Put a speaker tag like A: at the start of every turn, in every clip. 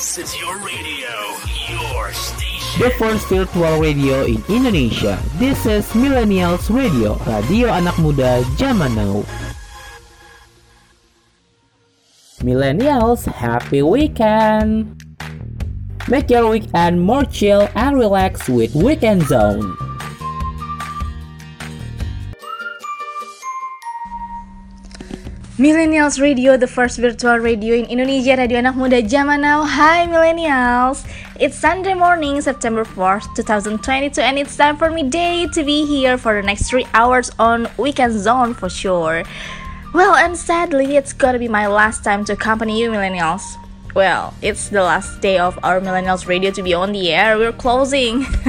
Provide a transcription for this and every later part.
A: This is your radio, your station.
B: The first virtual radio in Indonesia. This is Millennials Radio, radio anak muda zaman now. Millennials, happy weekend! Make your weekend more chill and relax with Weekend Zone.
C: Millennials Radio, the first virtual radio in Indonesia, radio anak muda zaman now. Hi Millennials, it's Sunday morning, September 4th, 2022, and it's time for me day to be here for the next three hours on Weekend Zone for sure. Well, and sadly, it's gonna be my last time to accompany you, Millennials. Well, it's the last day of our Millennials Radio to be on the air. We're closing.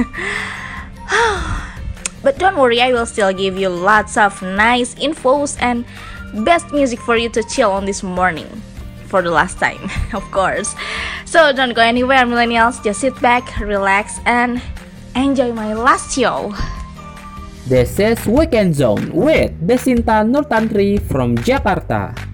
C: but don't worry, I will still give you lots of nice infos and best music for you to chill on this morning for the last time, of course. So don't go anywhere, millennials. Just sit back, relax, and enjoy my last show.
B: This is Weekend Zone with Desinta Nurtantri from Jakarta.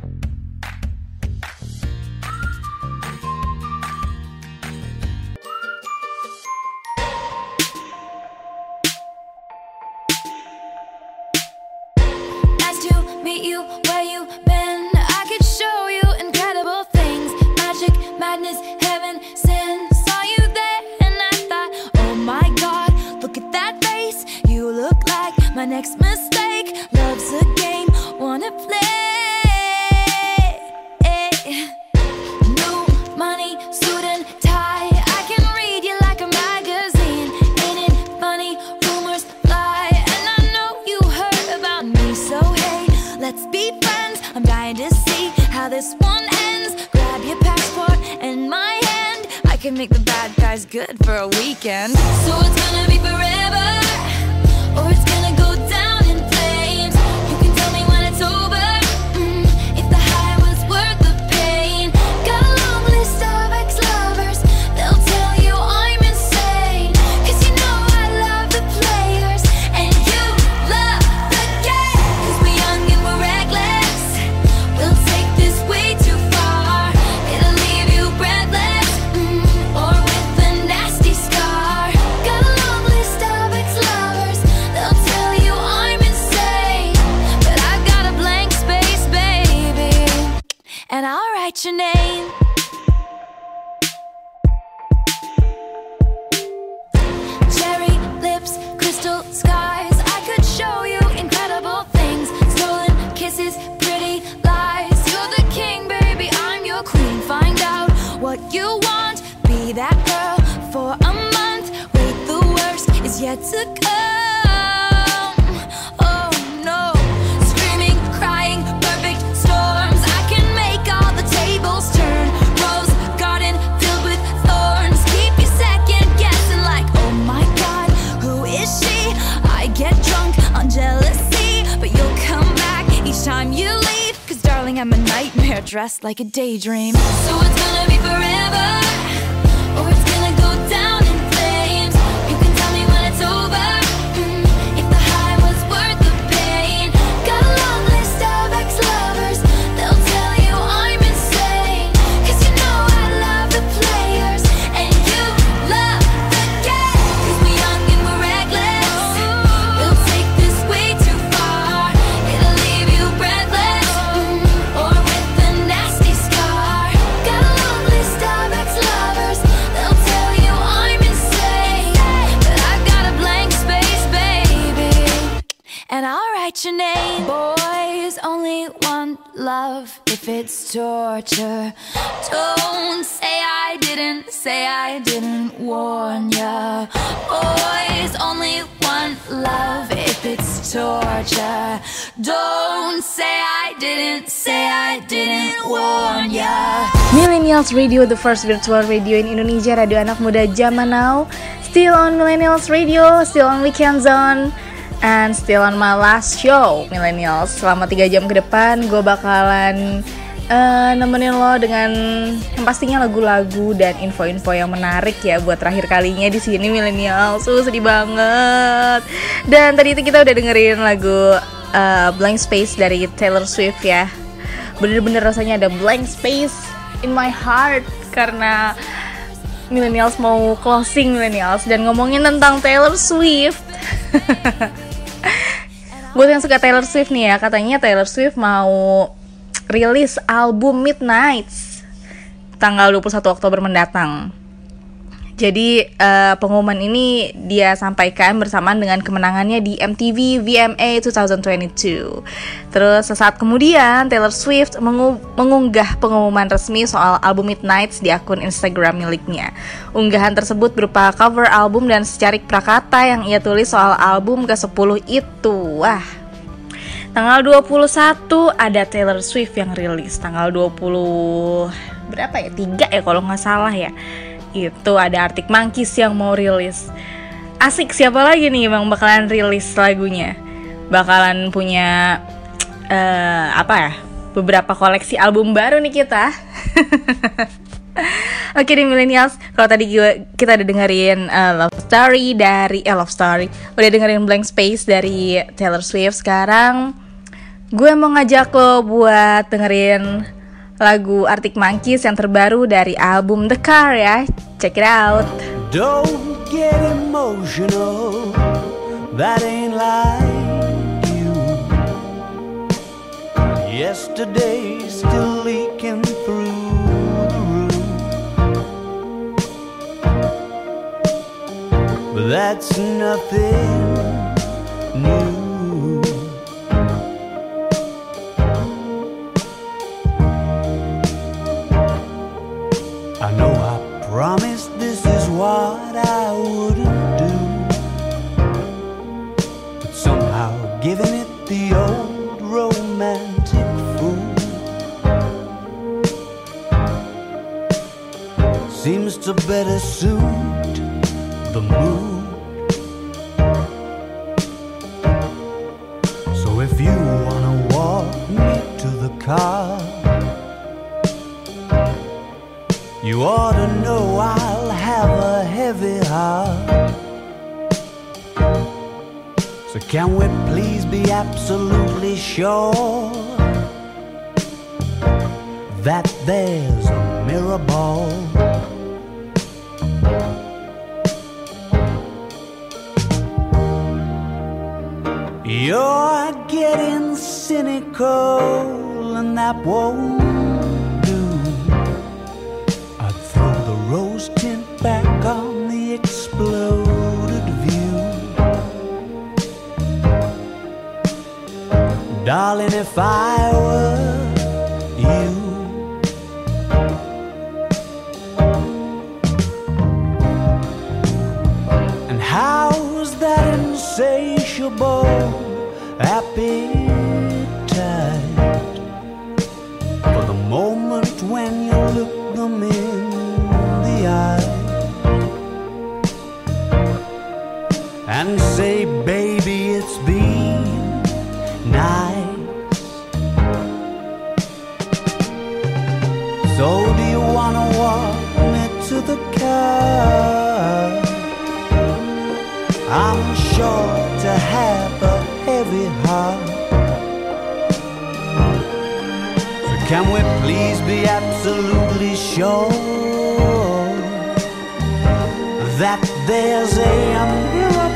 D: See how this one ends. Grab your passport and my hand. I can make the bad guys good for a weekend. So it's gonna be forever, or it's dressed like a daydream. So it's gonna be forever, oh, love if it's torture. Don't say I didn't, say I didn't warn ya. Boys only want love if it's torture. Don't say I didn't, say I didn't warn ya.
C: Millennials Radio, the first virtual radio in Indonesia, radio anak muda zaman now. Still on Millennials Radio, still on Weekend Zone, and still on my last show, Millennials. Selama 3 jam ke depan, gue bakalan eh, nemenin lo dengan yang pastinya lagu-lagu dan info-info yang menarik ya buat terakhir kalinya di sini Millennials. Uh, sedih banget. Dan tadi itu kita udah dengerin lagu eh, Blank Space dari Taylor Swift ya bener-bener rasanya ada blank space in my heart karena millennials mau closing millennials dan ngomongin tentang Taylor Swift. Buat yang suka Taylor Swift nih ya, katanya Taylor Swift mau rilis album Midnights tanggal 21 Oktober mendatang. Jadi eh, pengumuman ini dia sampaikan bersamaan dengan kemenangannya di MTV VMA 2022. Terus sesaat kemudian Taylor Swift mengu- mengunggah pengumuman resmi soal album Midnights di akun Instagram miliknya. Unggahan tersebut berupa cover album dan secarik prakata yang ia tulis soal album ke-10 itu. Wah, Tanggal 21 ada Taylor Swift yang rilis Tanggal 20 berapa ya? 3 ya kalau nggak salah ya Itu ada Arctic Monkeys yang mau rilis. Asik siapa lagi nih bang bakalan rilis lagunya? Bakalan punya eh apa ya Beberapa koleksi album baru nih kita. Oke di millennials, kalau tadi kita udah dengerin uh, Love Story dari eh Love Story, udah dengerin Blank Space dari Taylor Swift. Sekarang gue mau ngajak lo buat dengerin lagu Arctic Monkeys yang terbaru dari album The Car ya. Check it out.
E: Don't get emotional, that ain't like you. Yesterday's still leaking through the roof. But that's nothing what I wouldn't do. But somehow giving it the old romantic fool seems to better suit the mood. So if you wanna walk me to the car. You ought to know a heavy heart. So can we please be absolutely sure that there's a mirror ball? You're getting cynical, and that won't do. I'd throw the rose tint back on exploded view. Darling, if I were you, and how's that insatiable appetite? Be absolutely sure that there's a miracle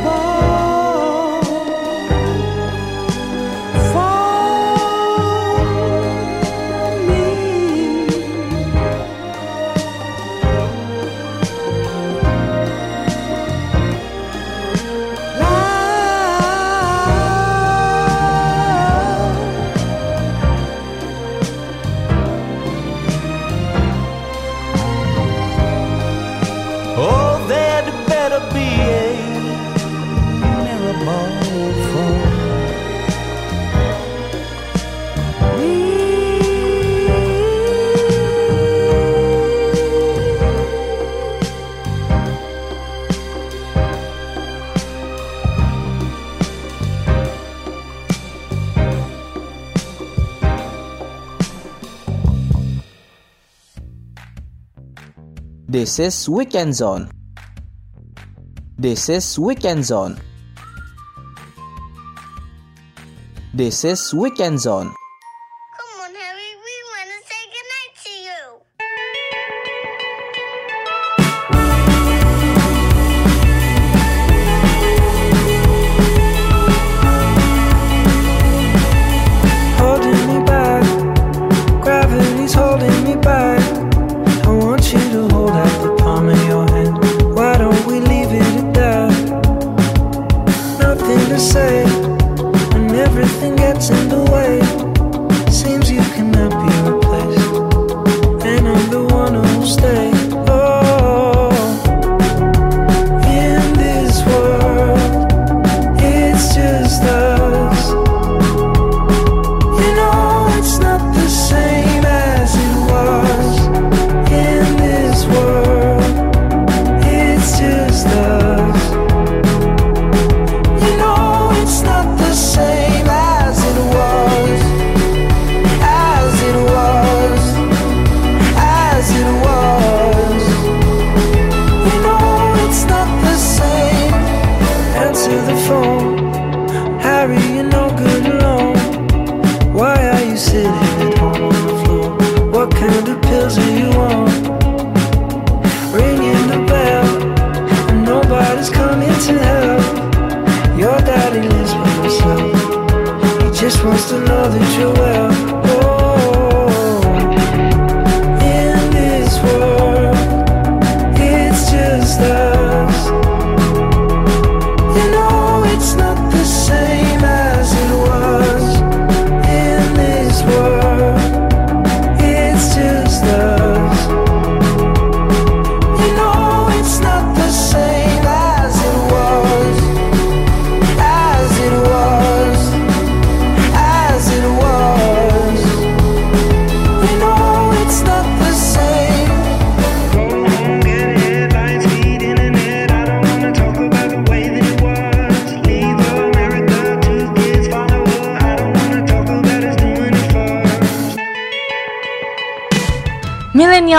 B: This is Weekend Zone. This is Weekend Zone. This is Weekend Zone.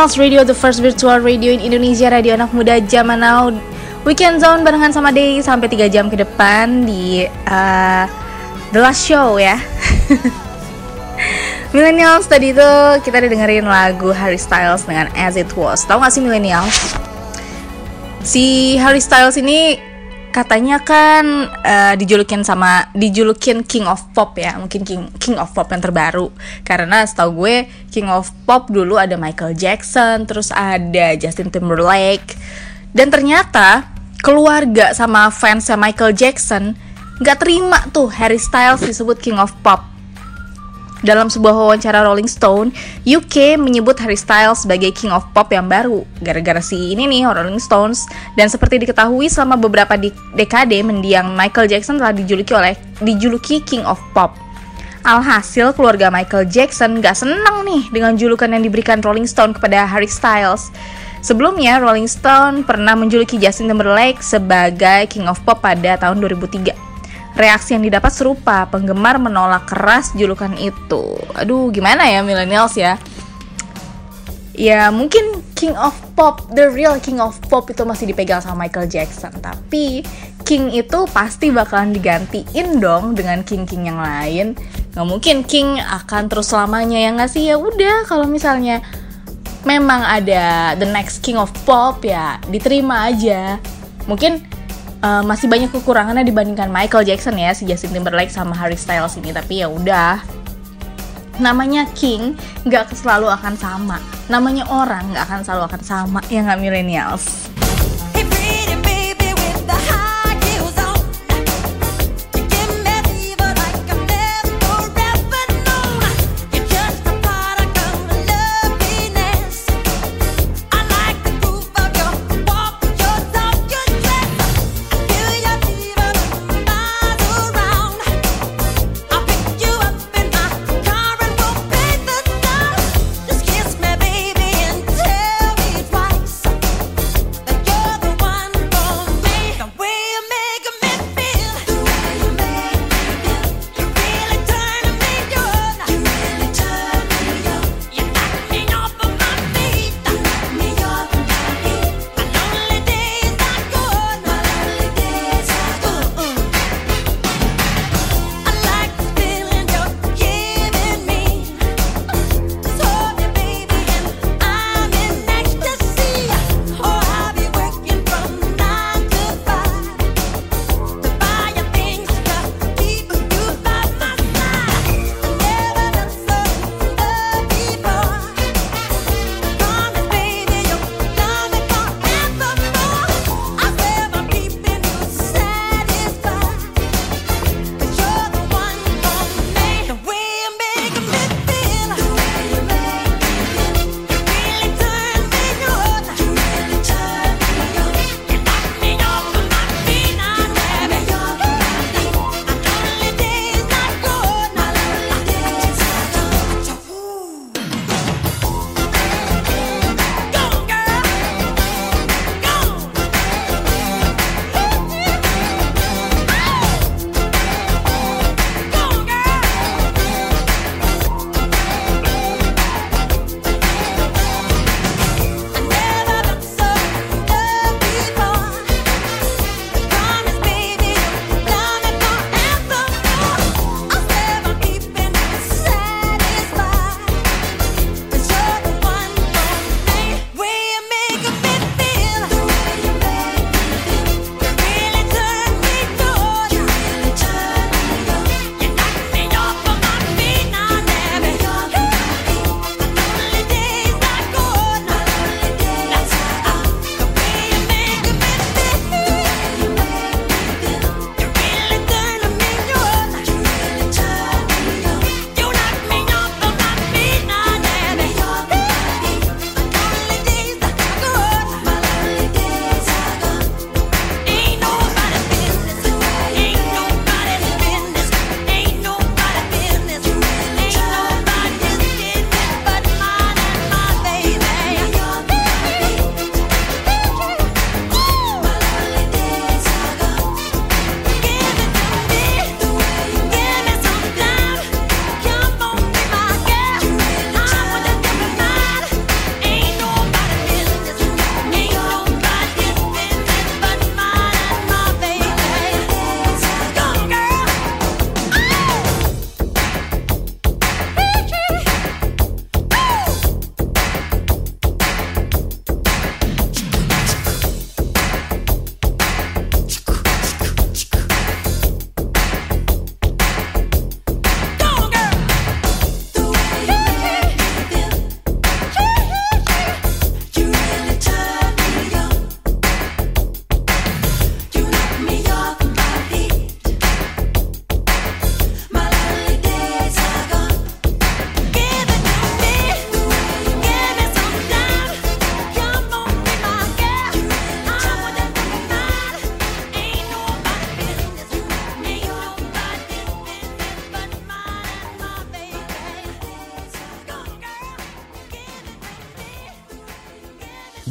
C: Millennials Radio, the first virtual radio in Indonesia, radio anak muda zaman now. Weekend Zone barengan sama Day sampai 3 jam ke depan di uh, The Last Show ya. Millennials tadi itu kita udah dengerin lagu Harry Styles dengan As It Was. Tahu gak sih Millennials? Si Harry Styles ini katanya kan eh, dijulukin sama dijulukin King of Pop ya mungkin King King of Pop yang terbaru. Karena setahu gue King of Pop dulu ada Michael Jackson terus ada Justin Timberlake. Dan ternyata keluarga sama fansnya Michael Jackson nggak terima tuh Harry Styles disebut King of Pop dalam sebuah wawancara Rolling Stone, UK menyebut Harry Styles sebagai King of Pop yang baru gara-gara si ini nih Rolling Stones dan seperti diketahui selama beberapa dekade mendiang Michael Jackson telah dijuluki oleh dijuluki King of Pop. Alhasil keluarga Michael Jackson gak senang nih dengan julukan yang diberikan Rolling Stone kepada Harry Styles. Sebelumnya, Rolling Stone pernah menjuluki Justin Timberlake sebagai King of Pop pada tahun 2003. Reaksi yang didapat serupa, penggemar menolak keras julukan itu. Aduh, gimana ya millennials ya? Ya mungkin King of Pop, the real King of Pop itu masih dipegang sama Michael Jackson. Tapi King itu pasti bakalan digantiin dong dengan King-King yang lain. Nggak mungkin King akan terus selamanya ya nggak sih? Ya udah kalau misalnya memang ada the next King of Pop ya diterima aja. Mungkin uh, masih banyak kekurangannya dibandingkan Michael Jackson ya si Justin Timberlake sama Harry Styles ini tapi ya udah. Namanya king nggak selalu akan sama. Namanya orang nggak akan selalu akan sama ya nggak millennials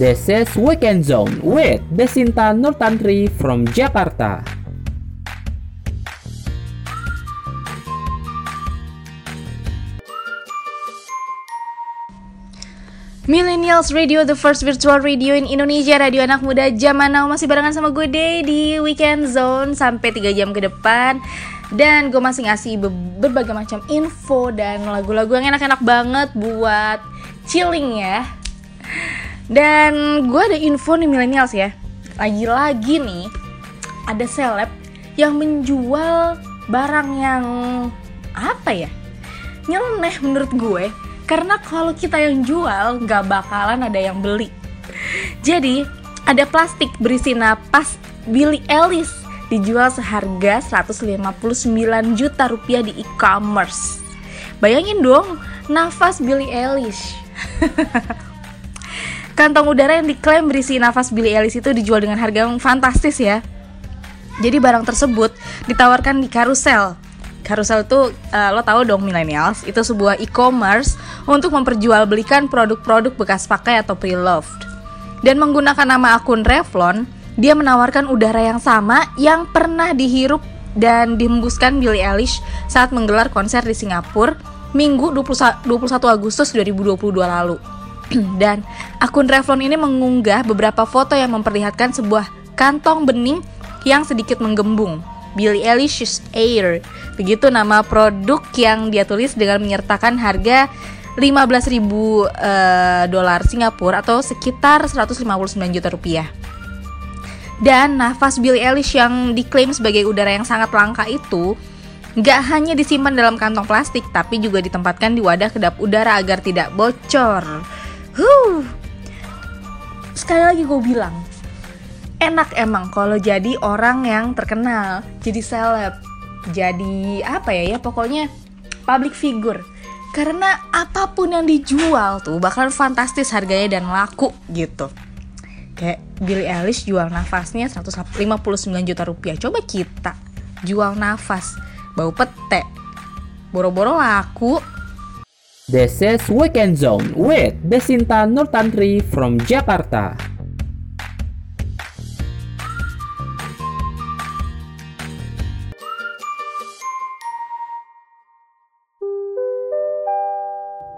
B: This is Weekend Zone with Desinta Nurtantri from Jakarta.
C: Millennials Radio, the first virtual radio in Indonesia. Radio anak muda zaman now. Masih barengan sama gue Day di Weekend Zone Sampai 3 jam ke depan. Dan gue masih ngasih be- berbagai macam info Dan lagu-lagu yang enak-enak banget buat chilling ya Dan gue ada info nih millennials ya. Lagi-lagi nih Ada seleb yang menjual barang yang Apa ya Nyeleneh menurut gue. Karena kalau kita yang jual nggak bakalan ada yang beli. Jadi ada plastik berisi napas Billie Eilish dijual seharga 159 juta rupiah di e-commerce. Bayangin dong nafas Billie Eilish kantong udara yang diklaim berisi nafas Billie Eilish itu dijual dengan harga yang fantastis ya jadi barang tersebut ditawarkan di karusel Carousel itu uh, lo tahu dong millennials itu sebuah e-commerce untuk memperjualbelikan produk-produk bekas pakai atau pre-loved. Dan menggunakan nama akun Revlon, dia menawarkan udara yang sama yang pernah dihirup dan dihembuskan Billie Eilish saat menggelar konser di Singapura Minggu 20 21 Agustus 2022 lalu. dan akun Revlon ini mengunggah beberapa foto yang memperlihatkan sebuah kantong bening yang sedikit menggembung. Billie Eilish's Air. Begitu nama produk yang dia tulis dengan menyertakan harga 15.000 eh, dolar Singapura atau sekitar 159 juta rupiah. Dan nafas Billie Eilish yang diklaim sebagai udara yang sangat langka itu nggak hanya disimpan dalam kantong plastik, tapi juga ditempatkan di wadah kedap udara agar tidak bocor. Huh. Sekali lagi gue bilang, enak emang kalau jadi orang yang terkenal, jadi seleb, jadi apa ya ya pokoknya public figure. Karena apa pun yang dijual tuh bakalan fantastis harganya dan laku gitu. Kayak Billie Eilish jual nafasnya 159 juta rupiah. Coba kita jual nafas bau pete. Boro-boro laku.
B: This is Weekend Zone with Desinta Nurtantri from Jakarta.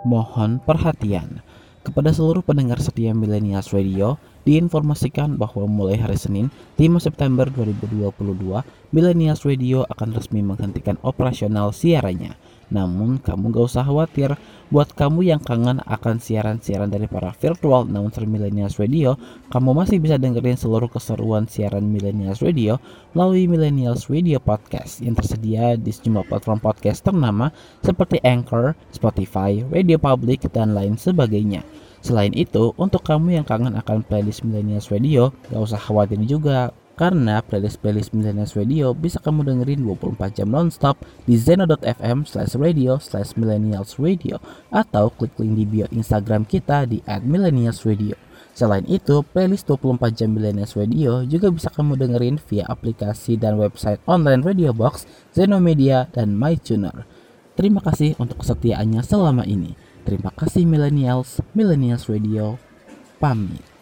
B: Mohon perhatian kepada seluruh pendengar setia Millennials Radio diinformasikan bahwa mulai hari Senin 5 September 2022 Millennials Radio akan resmi menghentikan operasional siarannya. Namun kamu gak usah khawatir buat kamu yang kangen akan siaran-siaran dari para virtual announcer Millennials Radio, kamu masih bisa dengerin seluruh keseruan siaran Millennials Radio melalui Millennials Radio Podcast yang tersedia di sejumlah platform podcast ternama seperti Anchor, Spotify, Radio Public, dan lain sebagainya. Selain itu, untuk kamu yang kangen akan playlist Millennials Radio, gak usah khawatir juga karena playlist-playlist Millennials Radio bisa kamu dengerin 24 jam nonstop di zeno.fm slash radio slash millennials radio atau klik link di bio Instagram kita di @millennialsradio. Selain itu, playlist 24 jam Millennials Radio juga bisa kamu dengerin via aplikasi dan website online Radio Box, Zeno Media, dan MyTuner. Terima kasih untuk kesetiaannya selama ini. Terima kasih Millennials, Millennials Radio, pamit.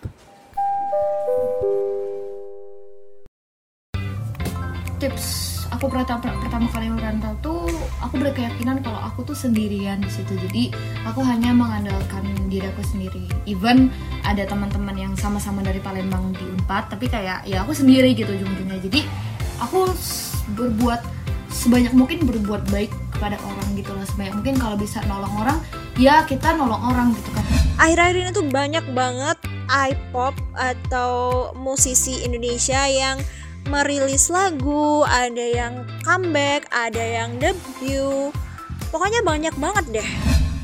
F: Tips aku pertama pertama kali merantau tuh aku berkeyakinan kalau aku tuh sendirian di situ. Jadi aku hanya mengandalkan diri aku sendiri. Even ada teman-teman yang sama-sama dari Palembang di Unpad tapi kayak ya aku sendiri gitu ujung-ujungnya. Jadi aku berbuat sebanyak mungkin berbuat baik kepada orang gitu lah sebanyak mungkin kalau bisa nolong orang ya kita nolong orang gitu kan.
G: Akhir-akhir ini tuh banyak banget iPop atau musisi Indonesia yang merilis lagu, ada yang comeback, ada yang debut. Pokoknya banyak banget deh.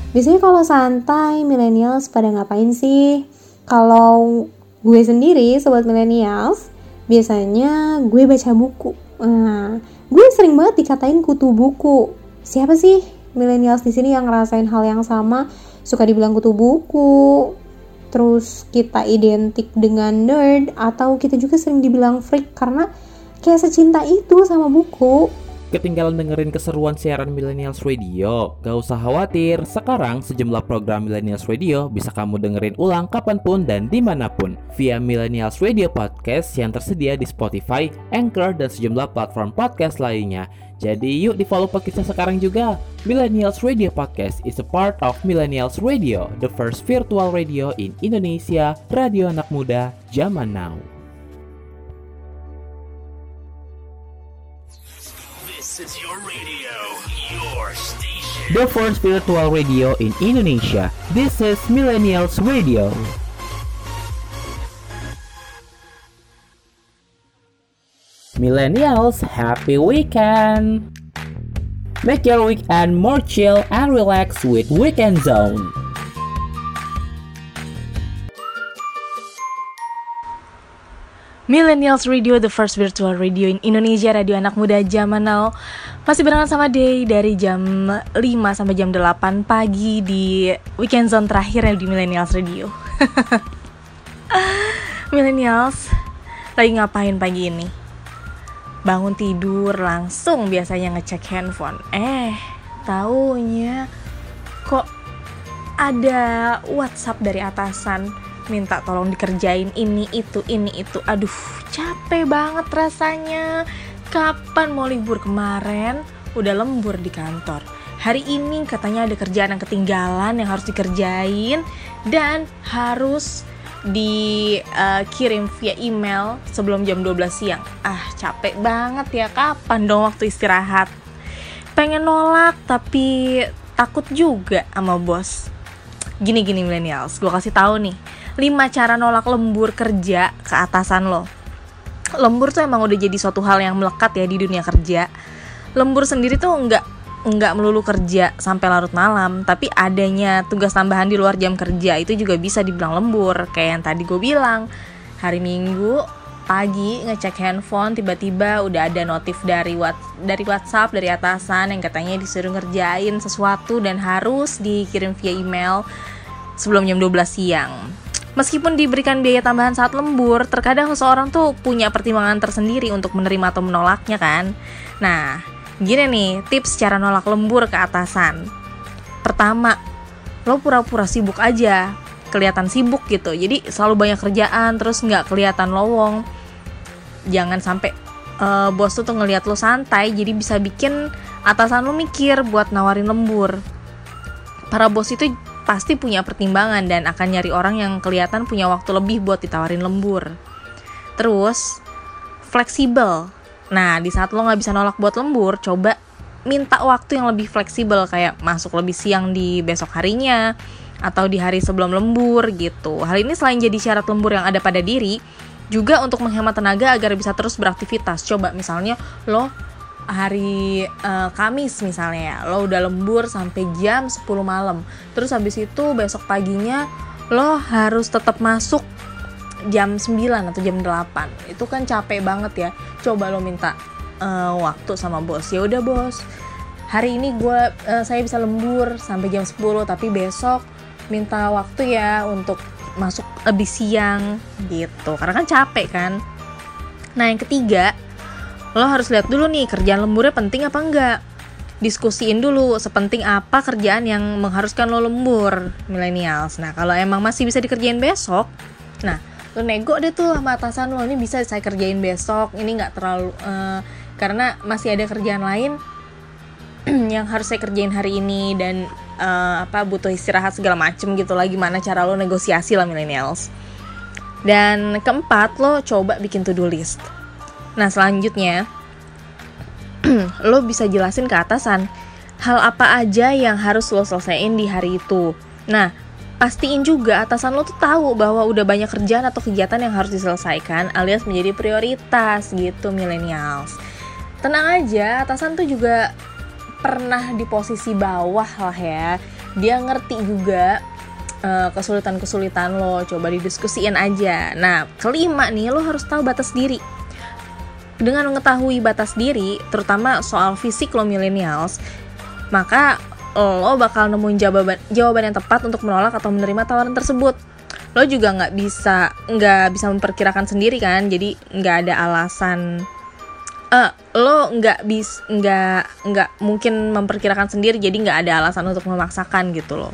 H: Biasanya kalau santai, millennials pada ngapain sih? Kalau gue sendiri, sobat millennials, biasanya gue baca buku. Nah, gue sering banget dikatain kutu buku. Siapa sih millennials di sini yang ngerasain hal yang sama? Suka dibilang kutu buku, terus kita identik dengan nerd, atau kita juga sering dibilang freak karena kayak secinta itu sama buku.
B: Ketinggalan dengerin keseruan siaran Millennials Radio? Gak usah khawatir, sekarang sejumlah program Millennials Radio bisa kamu dengerin ulang kapan pun dan di mana pun via Millennials Radio Podcast yang tersedia di Spotify, Anchor, dan sejumlah platform podcast lainnya. Jadi yuk di follow podcast sekarang juga. Millennials Radio Podcast is a part of Millennials Radio, the first virtual radio in Indonesia, radio anak muda zaman now.
A: This is your radio, your station.
B: The first virtual radio in Indonesia. This is Millennials Radio. Millennials, happy weekend! Make your weekend more chill and relax with Weekend Zone.
C: Millennials Radio, the first virtual radio in Indonesia, radio anak muda zaman now. Masih barengan sama Day dari jam 5 sampai jam 8 pagi di weekend zone terakhir di Millennials Radio. Millennials, lagi ngapain pagi ini? Bangun tidur langsung biasanya ngecek handphone. Eh, taunya kok ada WhatsApp dari atasan. Minta tolong dikerjain ini itu ini itu. Aduh capek banget rasanya. Kapan mau libur kemarin? Udah lembur di kantor. Hari ini katanya ada kerjaan yang ketinggalan yang harus dikerjain dan harus dikirim via email sebelum jam 12 siang. Ah capek banget ya. Kapan dong waktu istirahat? Pengen nolak tapi takut juga sama bos. Gini gini millennials. Gue kasih tahu nih. 5 cara nolak lembur kerja ke atasan lo. Lembur tuh emang udah jadi suatu hal yang melekat ya di dunia kerja. Lembur sendiri tuh nggak nggak melulu kerja sampai larut malam tapi adanya tugas tambahan di luar jam kerja itu juga bisa dibilang lembur kayak yang tadi gue bilang hari minggu pagi ngecek handphone tiba-tiba udah ada notif dari what dari WhatsApp dari atasan yang katanya disuruh ngerjain sesuatu dan harus dikirim via email sebelum jam 12 siang. Meskipun diberikan biaya tambahan saat lembur, terkadang seseorang tuh punya pertimbangan tersendiri untuk menerima atau menolaknya kan. Nah, gini nih tips cara nolak lembur ke atasan. Pertama, lo pura-pura sibuk aja, kelihatan sibuk gitu. Jadi selalu banyak kerjaan, terus nggak kelihatan lowong. Jangan sampai uh, bos tuh, tuh ngelihat lo santai, jadi bisa bikin atasan lo mikir buat nawarin lembur. Para bos itu pasti punya pertimbangan dan akan nyari orang yang kelihatan punya waktu lebih buat ditawarin lembur. Terus, fleksibel. Nah, di saat lo nggak bisa nolak buat lembur, coba minta waktu yang lebih fleksibel kayak masuk lebih siang di besok harinya atau di hari sebelum lembur gitu. Hal ini selain jadi syarat lembur yang ada pada diri, juga untuk menghemat tenaga agar bisa terus beraktivitas. Coba misalnya lo hari uh, Kamis misalnya ya, lo udah lembur sampai jam 10 malam. Terus habis itu besok paginya lo harus tetap masuk jam 9 atau jam 8. Itu kan capek banget ya. Coba lo minta uh, waktu sama bos. Ya udah bos. Hari ini gue uh, saya bisa lembur sampai jam 10 tapi besok minta waktu ya untuk masuk lebih siang gitu. Karena kan capek kan. Nah, yang ketiga, lo harus lihat dulu nih kerjaan lemburnya penting apa enggak diskusiin dulu sepenting apa kerjaan yang mengharuskan lo lembur millennials nah kalau emang masih bisa dikerjain besok nah lo nego deh tuh sama atasan lo ini bisa saya kerjain besok ini nggak terlalu uh, karena masih ada kerjaan lain yang harus saya kerjain hari ini dan uh, apa butuh istirahat segala macem gitu lah gimana cara lo negosiasi lah millennials dan keempat lo coba bikin to do list Nah selanjutnya lo bisa jelasin ke atasan hal apa aja yang harus lo selesaiin di hari itu. Nah pastiin juga atasan lo tuh tahu bahwa udah banyak kerjaan atau kegiatan yang harus diselesaikan alias menjadi prioritas gitu millennials. Tenang aja, atasan tuh juga pernah di posisi bawah lah ya. Dia ngerti juga uh, kesulitan-kesulitan lo, coba didiskusiin aja. Nah, kelima nih, lo harus tahu batas diri dengan mengetahui batas diri, terutama soal fisik lo millennials, maka lo bakal nemuin jawaban jawaban yang tepat untuk menolak atau menerima tawaran tersebut. Lo juga nggak bisa nggak bisa memperkirakan sendiri kan, jadi nggak ada alasan. Eh, lo nggak bis nggak nggak mungkin memperkirakan sendiri jadi nggak ada alasan untuk memaksakan gitu loh.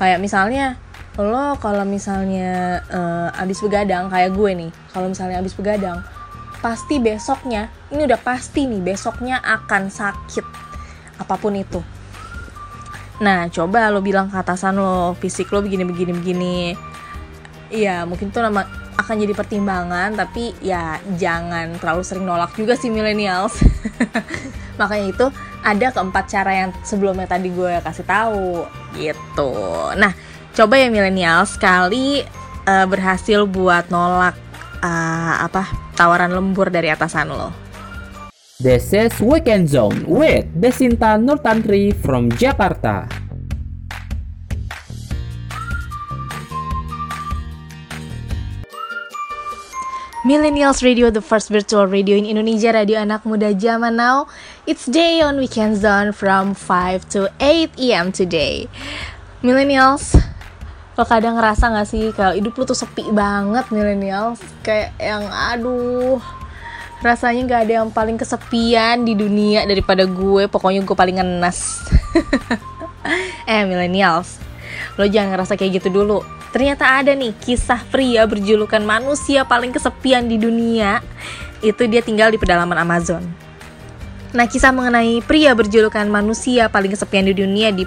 C: Kayak misalnya lo kalau misalnya eh, abis begadang kayak gue nih kalau misalnya abis begadang pasti besoknya ini udah pasti nih besoknya akan sakit apa pun itu nah coba lo bilang ke atasan lo fisik lo begini begini begini. Iya mungkin tuh nama akan jadi pertimbangan tapi ya jangan terlalu sering nolak juga sih millennials. Makanya itu ada keempat cara yang sebelumnya tadi gue kasih tahu gitu. Nah coba ya millennials sekali eh, berhasil buat nolak eh, apa tawaran lembur dari atasan lo
B: This is Weekend Zone with Desinta Nurtantri from Jakarta.
C: Millennials Radio, the first virtual radio in Indonesia, radio anak muda zaman now. It's day on Weekend Zone from 5 to 8 AM today. Millennials, lo kadang ngerasa gak sih kalau hidup lo tuh sepi banget millennials? Kayak yang aduh, rasanya gak ada yang paling kesepian di dunia daripada gue. Pokoknya gue paling ngenes. eh millennials, lo jangan ngerasa kayak gitu dulu. Ternyata ada nih kisah pria berjulukan manusia paling kesepian di dunia. Itu dia tinggal di pedalaman Amazon. Nah, kisah mengenai pria berjulukan manusia paling kesepian di dunia di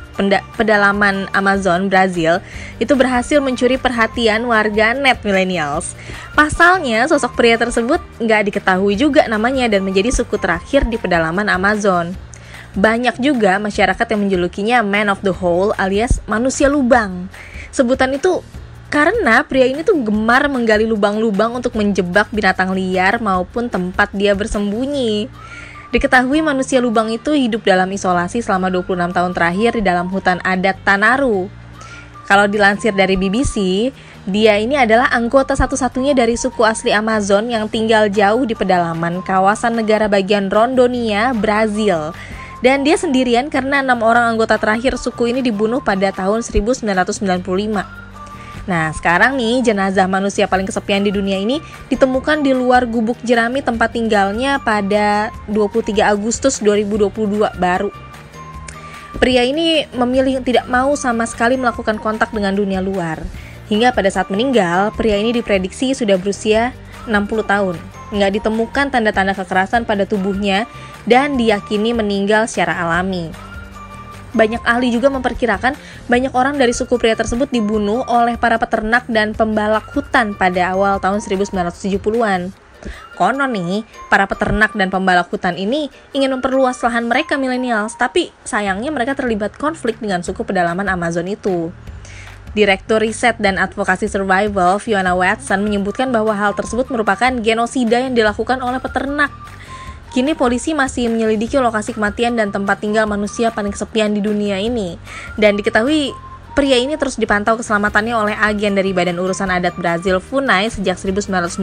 C: pedalaman Amazon, Brazil, itu berhasil mencuri perhatian warga net millennials. Pasalnya, sosok pria tersebut nggak diketahui juga namanya dan menjadi suku terakhir di pedalaman Amazon. Banyak juga masyarakat yang menjulukinya man of the hole alias manusia lubang. Sebutan itu karena pria ini tuh gemar menggali lubang-lubang untuk menjebak binatang liar maupun tempat dia bersembunyi. Diketahui manusia lubang itu hidup dalam isolasi selama 26 tahun terakhir di dalam hutan adat Tanaru. Kalau dilansir dari BBC, dia ini adalah anggota satu-satunya dari suku asli Amazon yang tinggal jauh di pedalaman kawasan negara bagian Rondonia, Brazil. Dan dia sendirian karena enam orang anggota terakhir suku ini dibunuh pada tahun 1995. Nah, sekarang nih jenazah manusia paling kesepian di dunia ini ditemukan di luar gubuk jerami tempat tinggalnya pada 23 Agustus 2022 baru. Pria ini memilih tidak mau sama sekali melakukan kontak dengan dunia luar. Hingga pada saat meninggal, pria ini diprediksi sudah berusia 60 tahun. Nggak ditemukan tanda-tanda kekerasan pada tubuhnya dan diyakini meninggal secara alami. Banyak ahli juga memperkirakan banyak orang dari suku pria tersebut dibunuh oleh para peternak dan pembalak hutan pada awal tahun 1970-an. Konon nih, para peternak dan pembalak hutan ini ingin memperluas lahan mereka millennials, tapi sayangnya mereka terlibat konflik dengan suku pedalaman Amazon itu. Direktur Riset dan Advokasi Survival, Fiona Watson, menyebutkan bahwa hal tersebut merupakan genosida yang dilakukan oleh peternak. Kini polisi masih menyelidiki lokasi kematian dan tempat tinggal manusia paling kesepian di dunia ini. Dan diketahui pria ini terus dipantau keselamatannya oleh agen dari Badan Urusan Adat Brazil FUNAI sejak 1996.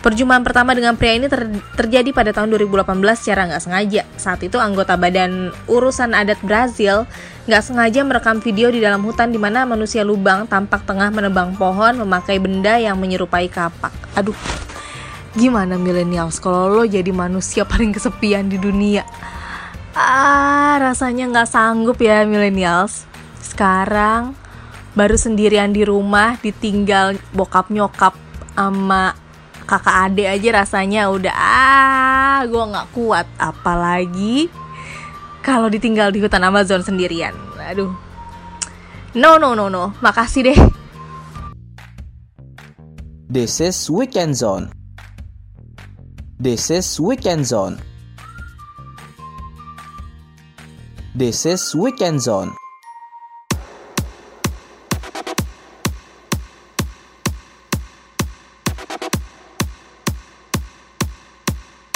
C: Perjumpaan pertama dengan pria ini ter- terjadi pada tahun 2018 secara nggak sengaja. Saat itu anggota Badan Urusan Adat Brazil nggak sengaja merekam video di dalam hutan di mana manusia lubang tampak tengah menebang pohon memakai benda yang menyerupai kapak. Aduh, gimana millennials kalau lo jadi manusia paling kesepian di dunia? Ah, rasanya nggak sanggup ya millennials. Sekarang baru sendirian di rumah, ditinggal bokap nyokap sama kakak adik aja rasanya udah ah gue nggak kuat apalagi kalau ditinggal di hutan Amazon sendirian aduh no no no no makasih deh
B: This is Weekend Zone. This is Weekend Zone. This is Weekend Zone.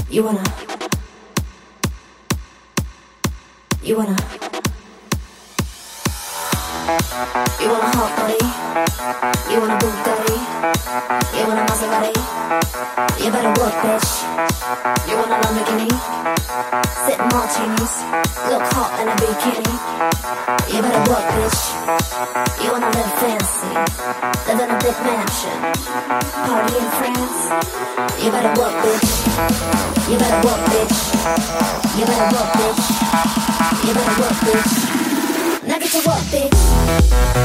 I: You wanna You wanna You wanna hot body You wanna Bugatti You wanna Maserati You better work, bitch. You want a Lamborghini? Sip martinis, look hot in a bikini. You better work, bitch. You wanna live fancy, live in a big mansion, party in France. You better work, bitch. You better work, bitch. You better work, bitch. You better work, bitch. Now get to work, bitch.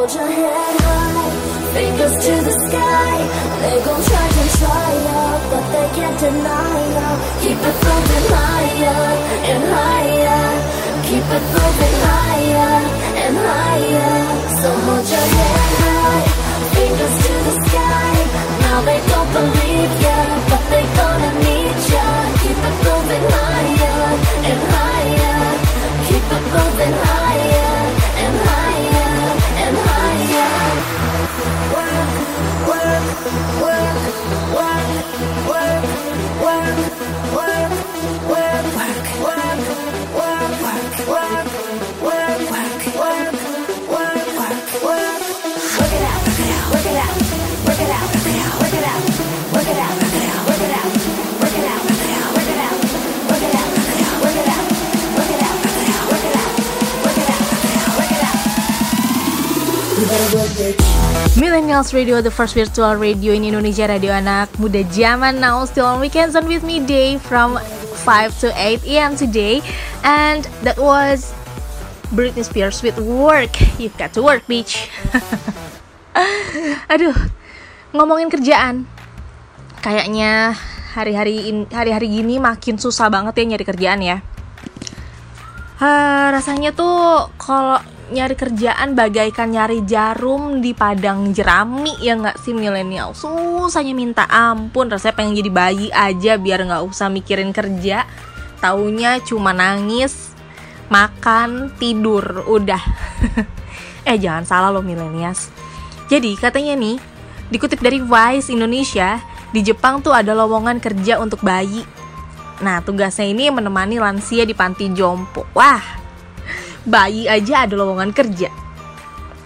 I: Hold your head high, fingers to the sky. They gon' try to try ya, but they can't deny ya. Keep it moving higher and higher. Keep it moving higher and higher. So hold your head high, fingers to the sky. Now they don't believe ya, but they gonna need ya. Keep it moving higher Work it out,
C: Millennials Radio, the first virtual radio in Indonesia, radio anak muda zaman now, still on weekends on with me day from 5 to 8 a.m. today, and that was Britney Spears with Work. You've got to work, bitch. Aduh, ngomongin kerjaan, kayaknya hari-hari hari-hari gini makin susah banget ya nyari kerjaan ya. Ah, rasanya tuh kalau nyari kerjaan bagaikan nyari jarum di padang jerami ya nggak sih milenial? Susahnya minta ampun rasanya pengen jadi bayi aja biar nggak usah mikirin kerja. Taunya cuma nangis makan tidur udah. Eh jangan salah loh milenials. Jadi katanya nih dikutip dari Vice Indonesia di Jepang tuh ada lowongan kerja untuk bayi. Nah, tugasnya ini menemani lansia di panti jompo. Wah, bayi aja ada lowongan kerja.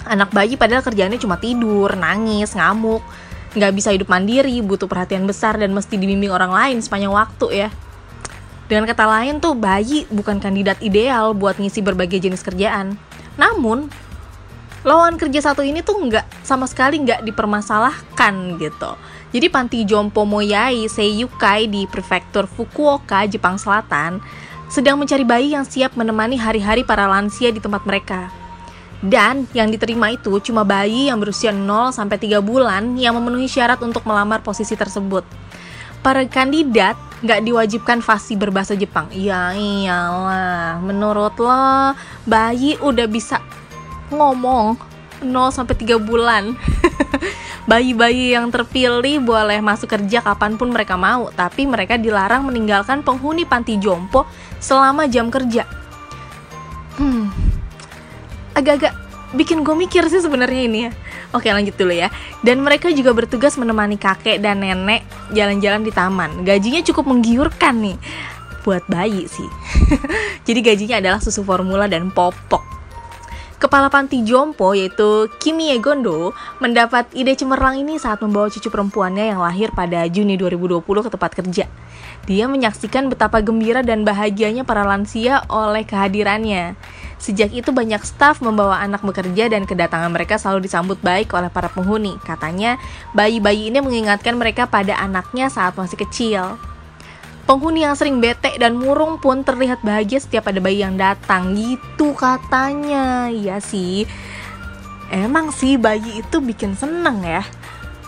C: Anak bayi padahal kerjaannya cuma tidur, nangis, ngamuk, nggak bisa hidup mandiri, butuh perhatian besar dan mesti dibimbing orang lain sepanjang waktu ya. Dengan kata lain tuh bayi bukan kandidat ideal buat ngisi berbagai jenis kerjaan. Namun, lowongan kerja satu ini tuh nggak sama sekali nggak dipermasalahkan gitu. Jadi panti jompo Moyai Seiyukai di prefektur Fukuoka, Jepang Selatan, sedang mencari bayi yang siap menemani hari-hari para lansia di tempat mereka. Dan yang diterima itu cuma bayi yang berusia 0 sampai 3 bulan yang memenuhi syarat untuk melamar posisi tersebut. Para kandidat nggak diwajibkan fasih berbahasa Jepang. Ya iyalah, menurut lo bayi udah bisa ngomong 0 sampai 3 bulan. Bayi-bayi yang terpilih boleh masuk kerja kapan pun mereka mau, tapi mereka dilarang meninggalkan penghuni panti jompo selama jam kerja. Hmm, agak-agak bikin gue mikir sih sebenarnya ini ya. Oke lanjut dulu ya. Dan mereka juga bertugas menemani kakek dan nenek jalan-jalan di taman. Gajinya cukup menggiurkan nih buat bayi sih. Jadi gajinya adalah susu formula dan popok. Kepala panti jompo yaitu Kimi Gondo mendapat ide cemerlang ini saat membawa cucu perempuannya yang lahir pada Juni 2020 ke tempat kerja. Dia menyaksikan betapa gembira dan bahagianya para lansia oleh kehadirannya. Sejak itu banyak staf membawa anak bekerja dan kedatangan mereka selalu disambut baik oleh para penghuni. Katanya bayi-bayi ini mengingatkan mereka pada anaknya saat masih kecil. Penghuni yang sering bete dan murung pun terlihat bahagia setiap ada bayi yang datang gitu katanya. Iya sih. Emang sih bayi itu bikin seneng ya.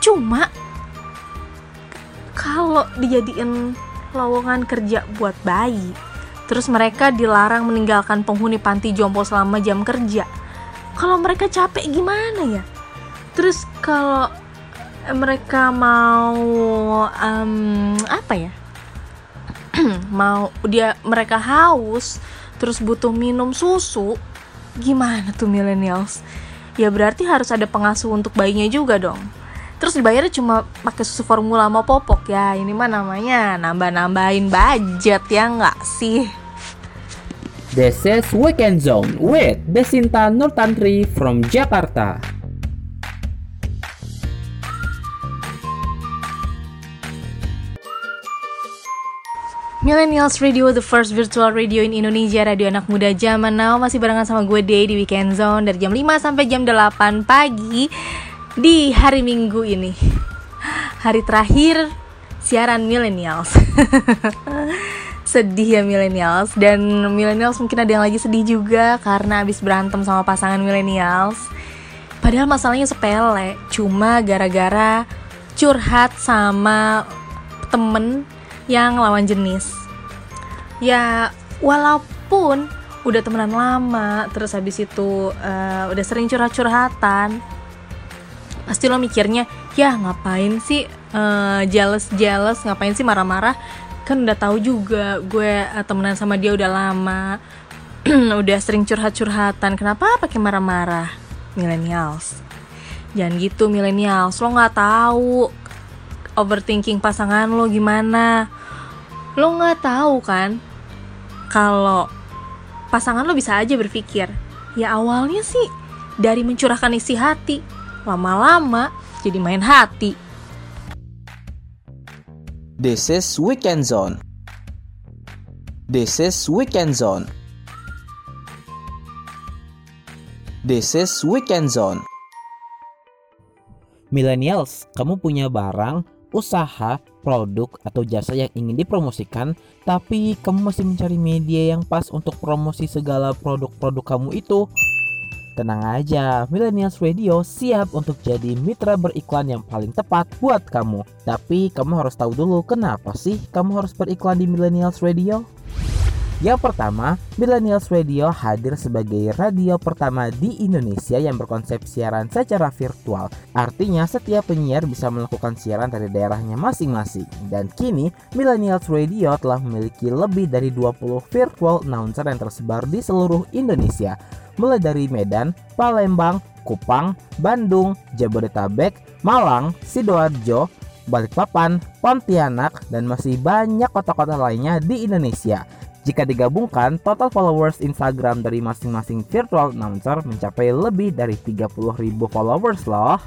C: Cuma kalau dijadiin lowongan kerja buat bayi, terus mereka dilarang meninggalkan penghuni panti jompo selama jam kerja. Kalau mereka capek gimana ya? Terus kalau mereka mau um, apa ya? mau dia mereka haus terus butuh minum susu gimana tuh millennials? Ya berarti harus ada pengasuh untuk bayinya juga dong. Terus dibayarnya cuma pakai susu formula sama popok ya. Ini mah namanya nambah-nambahin budget ya nggak sih?
B: This is Weekend Zone with Desinta Nurtantri from Jakarta.
C: Millennials Radio, the first virtual radio in Indonesia, radio anak muda zaman now. Masih barengan sama gue Day di Weekend Zone Dari jam 5 sampai jam 8 pagi Di hari Minggu ini. Hari terakhir siaran Millennials. Sedih ya Millennials. Dan Millennials mungkin ada yang lagi sedih juga Karena abis berantem sama pasangan Millennials. Padahal masalahnya sepele Cuma gara-gara curhat sama temen yang lawan jenis. Ya walaupun udah temenan lama terus habis itu uh, udah sering curhat-curhatan pasti lo mikirnya ya ngapain sih uh, jealous jealous ngapain sih marah-marah? Kan udah tahu juga gue uh, temenan sama dia udah lama udah sering curhat-curhatan kenapa pakai marah-marah? Millennials. Jangan gitu millennials. Lo nggak tahu overthinking pasangan lo gimana lo nggak tahu kan kalau pasangan lo bisa aja berpikir ya awalnya sih dari mencurahkan isi hati lama-lama jadi main hati
B: This is Weekend Zone. This is Weekend Zone. This is Weekend Zone. Millennials, kamu punya barang, usaha, produk, atau jasa yang ingin dipromosikan, tapi kamu masih mencari media yang pas untuk promosi segala produk-produk kamu itu. Tenang aja, Millennials Radio siap untuk jadi mitra beriklan yang paling tepat buat kamu. Tapi kamu harus tahu dulu kenapa sih kamu harus beriklan di Millennials Radio? Yang pertama, Millennials Radio hadir sebagai radio pertama di Indonesia yang berkonsep siaran secara virtual. Artinya setiap penyiar bisa melakukan siaran dari daerahnya masing-masing. Dan kini, Millennials Radio telah memiliki lebih dari 20 virtual announcer yang tersebar di seluruh Indonesia. Mulai dari Medan, Palembang, Kupang, Bandung, Jabodetabek, Malang, Sidoarjo, Balikpapan, Pontianak, dan masih banyak kota-kota lainnya di Indonesia. Jika digabungkan, total followers Instagram dari masing-masing virtual announcer mencapai lebih dari 30.000 followers loh.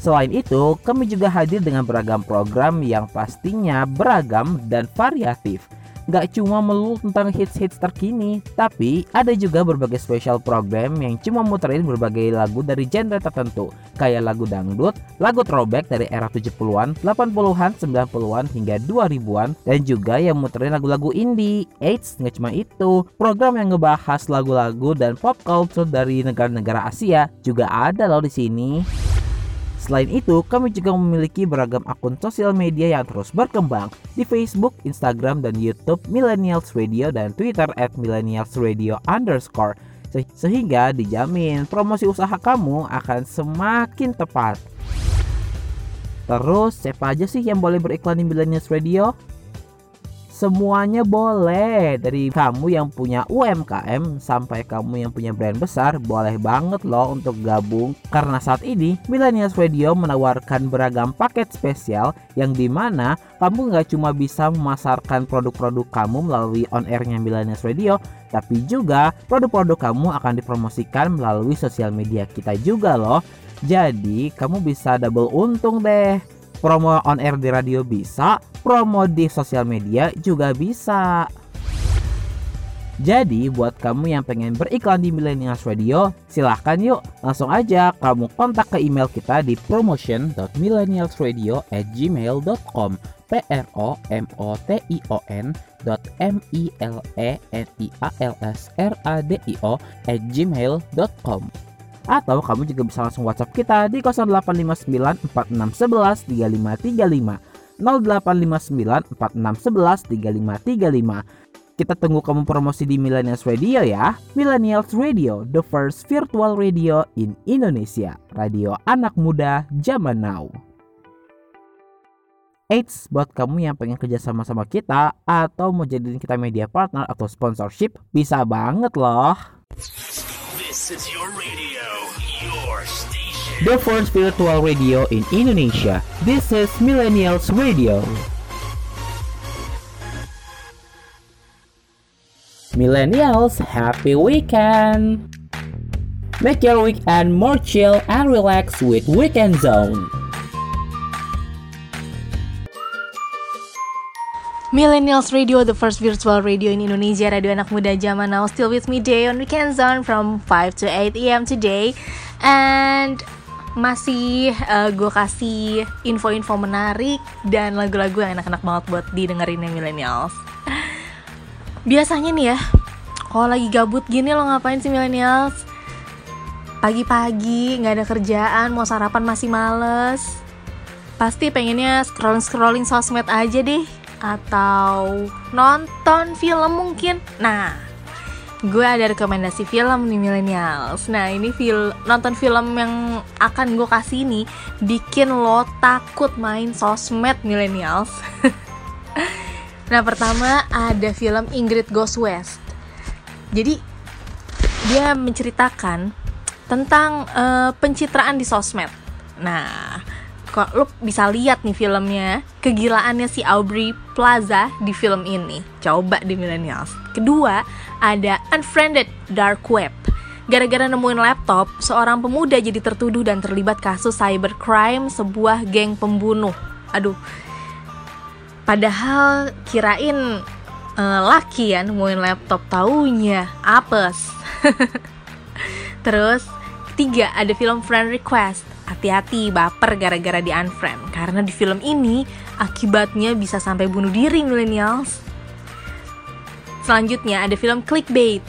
B: Selain itu, kami juga hadir dengan beragam program yang pastinya beragam dan variatif. Gak cuma melulu tentang hits-hits terkini, tapi ada juga berbagai special program yang cuma muterin berbagai lagu dari genre tertentu, kayak lagu dangdut, lagu throwback dari era 70-an, 80-an, 90-an hingga 2000-an, dan juga yang muterin lagu-lagu indie. Eits, nggak cuma itu, program yang ngebahas lagu-lagu dan pop culture dari negara-negara Asia juga ada loh di sini. Selain itu, kami juga memiliki beragam akun sosial media yang terus berkembang di Facebook, Instagram, dan YouTube Millennials Radio dan Twitter at Millennials Radio underscore. Se- Sehingga dijamin promosi usaha kamu akan semakin tepat. Terus, siapa aja sih yang boleh beriklan di Millennials Radio? Semuanya boleh. Dari kamu yang punya UMKM Sampai kamu yang punya brand besar Boleh banget loh untuk gabung. Karena saat ini Millennials Radio menawarkan beragam paket spesial Yang di mana kamu nggak cuma bisa memasarkan produk-produk kamu melalui on-airnya Millennials Radio Tapi juga produk-produk kamu akan dipromosikan melalui sosial media kita juga loh. Jadi kamu bisa double untung deh Promo on air di radio bisa, promo di sosial media juga bisa. Jadi buat kamu yang pengen beriklan di Millennials Radio, silahkan yuk langsung aja kamu kontak ke email kita di promotion.millennialsradio@gmail.com p r o m o t i o n dot m i l e n i a l s r a d i o at gmail.com atau kamu juga bisa langsung WhatsApp kita di 0859 4611 3535 0859 4611 3535 kita tunggu kamu promosi di Millennials Radio ya. Millennials Radio, the first virtual radio in Indonesia. Radio anak muda zaman now. Eits, buat kamu yang pengen kerja sama sama kita atau mau jadiin kita media partner atau sponsorship, bisa banget loh.
A: This is your radio.
B: The first virtual radio in Indonesia. This is Millennials Radio. Millennials, happy weekend! Make your weekend more chill and relax with Weekend Zone.
C: Millennials Radio, the first virtual radio in Indonesia, radio anak muda zaman now. Still with me day on Weekend Zone from 5 to 8 am today. And masih gue kasih info-info menarik dan lagu-lagu yang enak-enak banget buat didengerin ya Millennials. Biasanya nih ya, kalau lagi gabut gini lo ngapain sih Millennials? Pagi-pagi nggak ada kerjaan, mau sarapan masih males. Pasti pengennya scrolling-scrolling sosmed aja deh atau nonton film mungkin. Nah, gue ada rekomendasi film nih millennials. Nah, ini film nonton film yang akan gue kasih ini bikin lo takut main sosmed millennials. nah, pertama ada film Ingrid Goes West. Jadi dia menceritakan tentang uh, pencitraan di sosmed. Nah, kok lo bisa lihat nih filmnya kegilaannya si Aubrey Plaza di film ini coba di millennials kedua ada Unfriended Dark Web. Gara-gara nemuin laptop seorang pemuda jadi tertuduh dan terlibat kasus cybercrime sebuah geng pembunuh. Aduh. Padahal kirain uh, laki ya nemuin laptop taunya apes. Terus ketiga ada film Friend Request. Hati-hati baper gara-gara di unfriend. Karena di film ini akibatnya bisa sampai bunuh diri millennials. Selanjutnya ada film Clickbait.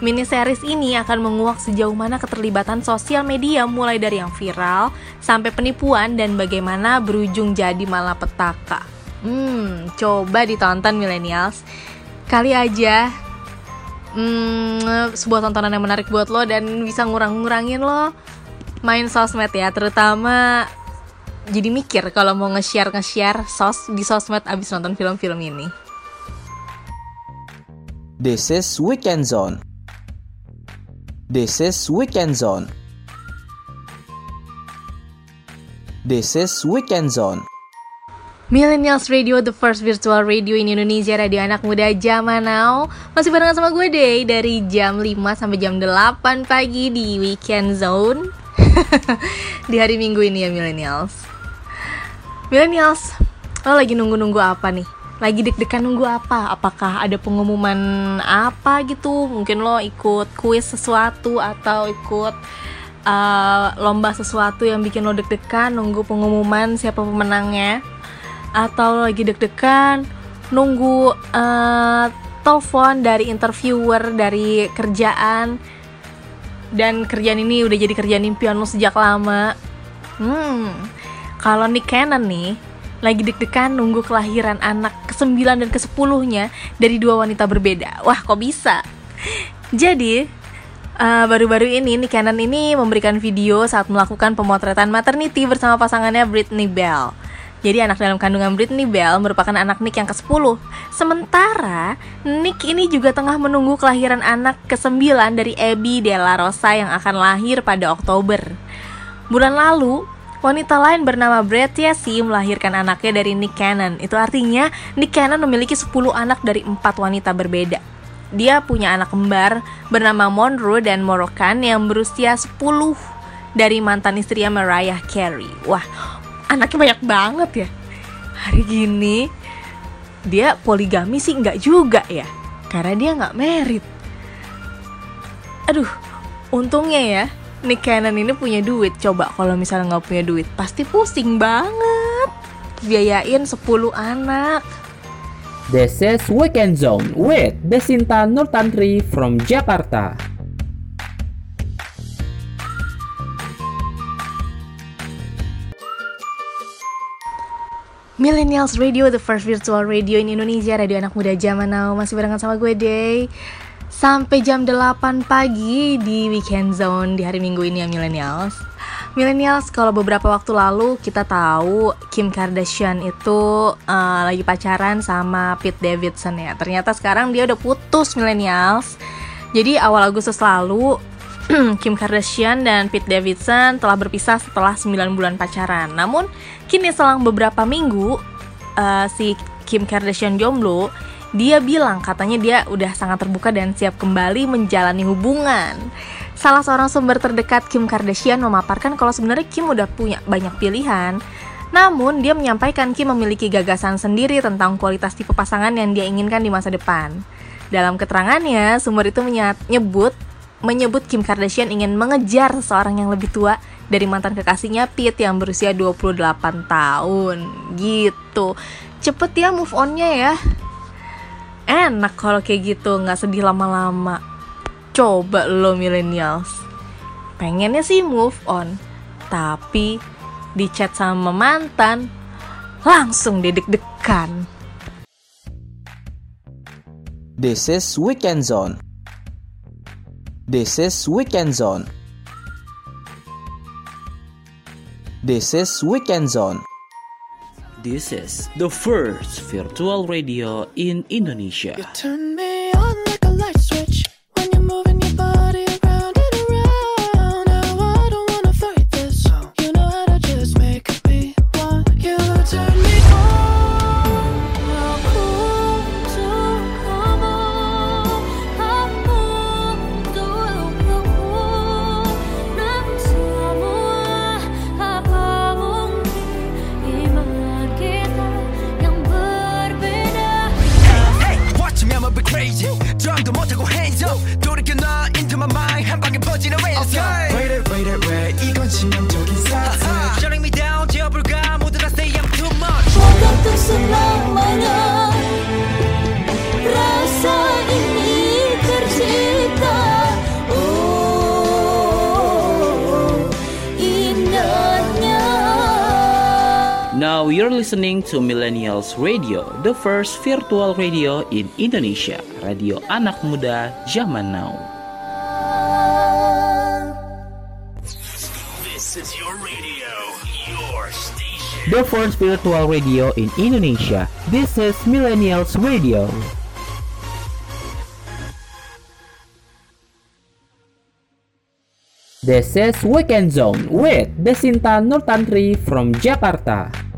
C: Mini series ini akan menguak sejauh mana keterlibatan sosial media mulai dari yang viral sampai penipuan dan bagaimana berujung jadi malapetaka. Hmm, coba ditonton millennials. Kali aja hmm, sebuah tontonan yang menarik buat lo dan bisa ngurang-ngurangin lo main sosmed ya terutama jadi mikir kalau mau nge-share nge-share sos di sosmed abis nonton film-film ini.
J: This is Weekend Zone. This is Weekend Zone. This is Weekend Zone.
C: Millennials Radio, the first virtual radio in Indonesia, radio anak muda zaman now Masih barengan sama gue deh, dari jam 5 sampai jam 8 pagi di Weekend Zone Di hari minggu ini ya Millennials Millennials, lo lagi nunggu-nunggu apa nih? Lagi deg-degan nunggu apa? Apakah ada pengumuman apa gitu? Mungkin lo ikut kuis sesuatu atau ikut uh, lomba sesuatu yang bikin lo deg-degan nunggu pengumuman siapa pemenangnya? Atau lagi deg-degan nunggu uh, telepon dari interviewer dari kerjaan dan kerjaan ini udah jadi kerjaan impian lo sejak lama. Hmm, kalau Nick Cannon nih lagi deg-degan nunggu kelahiran anak ke-9 dan ke-10-nya dari dua wanita berbeda. Wah, kok bisa? Jadi, uh, baru-baru ini Nick Cannon ini memberikan video saat melakukan pemotretan maternity bersama pasangannya Britney Bell. Jadi anak dalam kandungan Britney Bell merupakan anak Nick yang ke-10. Sementara Nick ini juga tengah menunggu kelahiran anak ke-9 dari Abby Della Rosa yang akan lahir pada Oktober. Bulan lalu, wanita lain bernama Brett Yesi melahirkan anaknya dari Nick Cannon. Itu artinya Nick Cannon memiliki 10 anak dari empat wanita berbeda. Dia punya anak kembar bernama Monroe dan Moroccan yang berusia 10 dari mantan istrinya Mariah Carey. Wah, anaknya banyak banget ya. Hari gini dia poligami sih nggak juga ya, karena dia nggak merit. Aduh, untungnya ya Nick Cannon ini punya duit. Coba kalau misalnya nggak punya duit, pasti pusing banget. Biayain 10 anak.
J: This is Weekend Zone with Desinta Nurtantri from Jakarta.
C: Millennials Radio, the first virtual radio in Indonesia, radio anak muda zaman now. Masih barengan sama gue, Day. Sampai jam 8 pagi di Weekend Zone di hari Minggu ini ya, Millennials. Millennials, kalau beberapa waktu lalu kita tahu Kim Kardashian itu uh, lagi pacaran sama Pete Davidson ya. Ternyata sekarang dia udah putus, Millennials. Jadi awal Agustus lalu Kim Kardashian dan Pete Davidson telah berpisah setelah 9 bulan pacaran. Namun, kini selang beberapa minggu, uh, si Kim Kardashian jomblo, dia bilang katanya dia udah sangat terbuka dan siap kembali menjalani hubungan. Salah seorang sumber terdekat Kim Kardashian memaparkan kalau sebenarnya Kim udah punya banyak pilihan. Namun, dia menyampaikan Kim memiliki gagasan sendiri tentang kualitas tipe pasangan yang dia inginkan di masa depan. Dalam keterangannya, sumber itu menyebut menyebut Kim Kardashian ingin mengejar seorang yang lebih tua dari mantan kekasihnya Pete yang berusia 28 tahun gitu cepet ya move onnya ya enak kalau kayak gitu nggak sedih lama-lama coba lo millennials pengennya sih move on tapi di chat sama mantan langsung dedek-dekan
J: This is Weekend Zone. This is Weekend Zone. This is Weekend Zone.
B: This is the first virtual radio in Indonesia. Listening to Millennials Radio, the first virtual radio in Indonesia. Radio anak muda zaman now.
A: This is your radio, your station.
J: The first virtual radio in Indonesia. This is Millennials Radio. This is Weekend Zone with Desinta Nurtantri from Jakarta.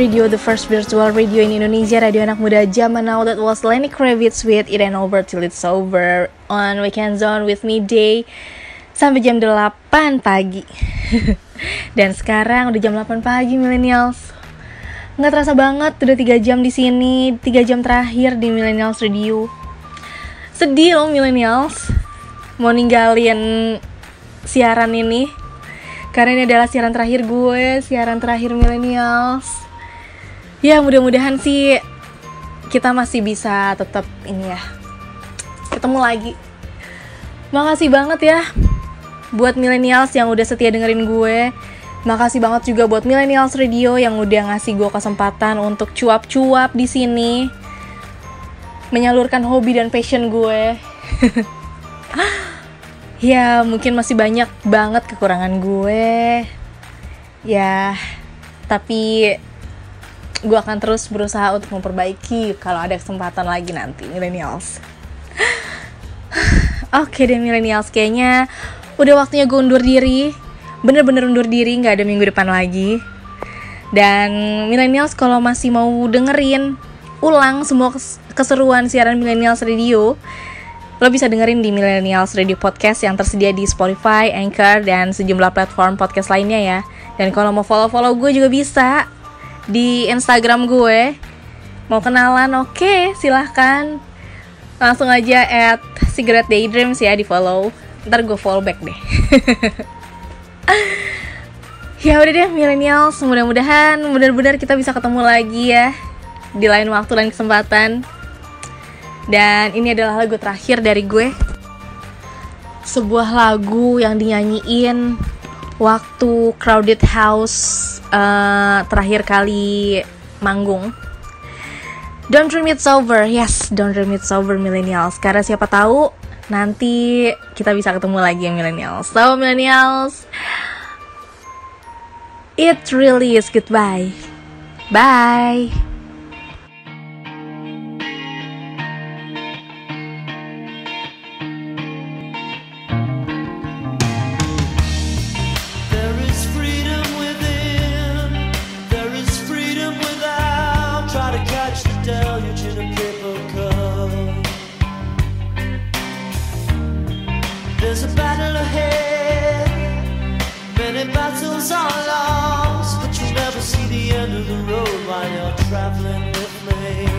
C: Radio, the first virtual radio in Indonesia, radio anak muda zaman now that was Lenny Kravitz with It Ain't Over Till It's Over on Weekend Zone with me day sampai jam 8 pagi. Dan sekarang udah jam 8 pagi Millennials. Nggak terasa banget udah 3 jam di sini, 3 jam terakhir di Millennials Radio. Sedih loh Millennials. Mau ninggalin siaran ini karena ini adalah siaran terakhir gue, siaran terakhir millennials. Ya mudah-mudahan sih kita masih bisa tetap ini ya ketemu lagi. Makasih banget ya buat millennials yang udah setia dengerin gue. Makasih banget juga buat millennials radio yang udah ngasih gue kesempatan untuk cuap-cuap di sini, menyalurkan hobi dan passion gue. ya mungkin masih banyak banget kekurangan gue ya tapi gue akan terus berusaha untuk memperbaiki kalau ada kesempatan lagi nanti millennials. Oke deh millennials kayaknya udah waktunya gue undur diri. Bener-bener undur diri nggak ada minggu depan lagi. Dan millennials kalau masih mau dengerin ulang semua keseruan siaran millennials radio Lo bisa dengerin di Millennials Radio Podcast yang tersedia di Spotify, Anchor, dan sejumlah platform podcast lainnya ya. Dan kalau mau follow-follow gue juga bisa di Instagram gue. Mau kenalan, oke silahkan. Langsung aja at Cigarette Daydreams ya di follow. Ntar gue follow back deh. ya udah deh millennials, mudah-mudahan benar-benar kita bisa ketemu lagi ya di lain waktu lain kesempatan. Dan ini adalah lagu terakhir dari gue. Sebuah lagu yang dinyanyiin waktu Crowded House uh, terakhir kali manggung. Don't dream it's over, yes, don't dream it's over millennials. Karena siapa tahu nanti kita bisa ketemu lagi ya millennials. So millennials, it really is goodbye. Bye.
E: Are lost, but you'll never see the end of the road while you're traveling with me.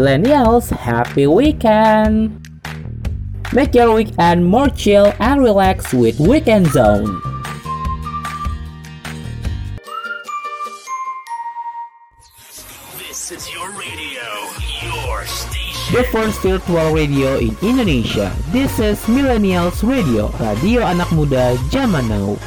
J: Millennials, happy weekend! Make your weekend more chill and relax with Weekend Zone.
A: This is your radio, your station.
J: The first virtual radio in Indonesia. This is Millennials Radio, radio anak muda zaman now.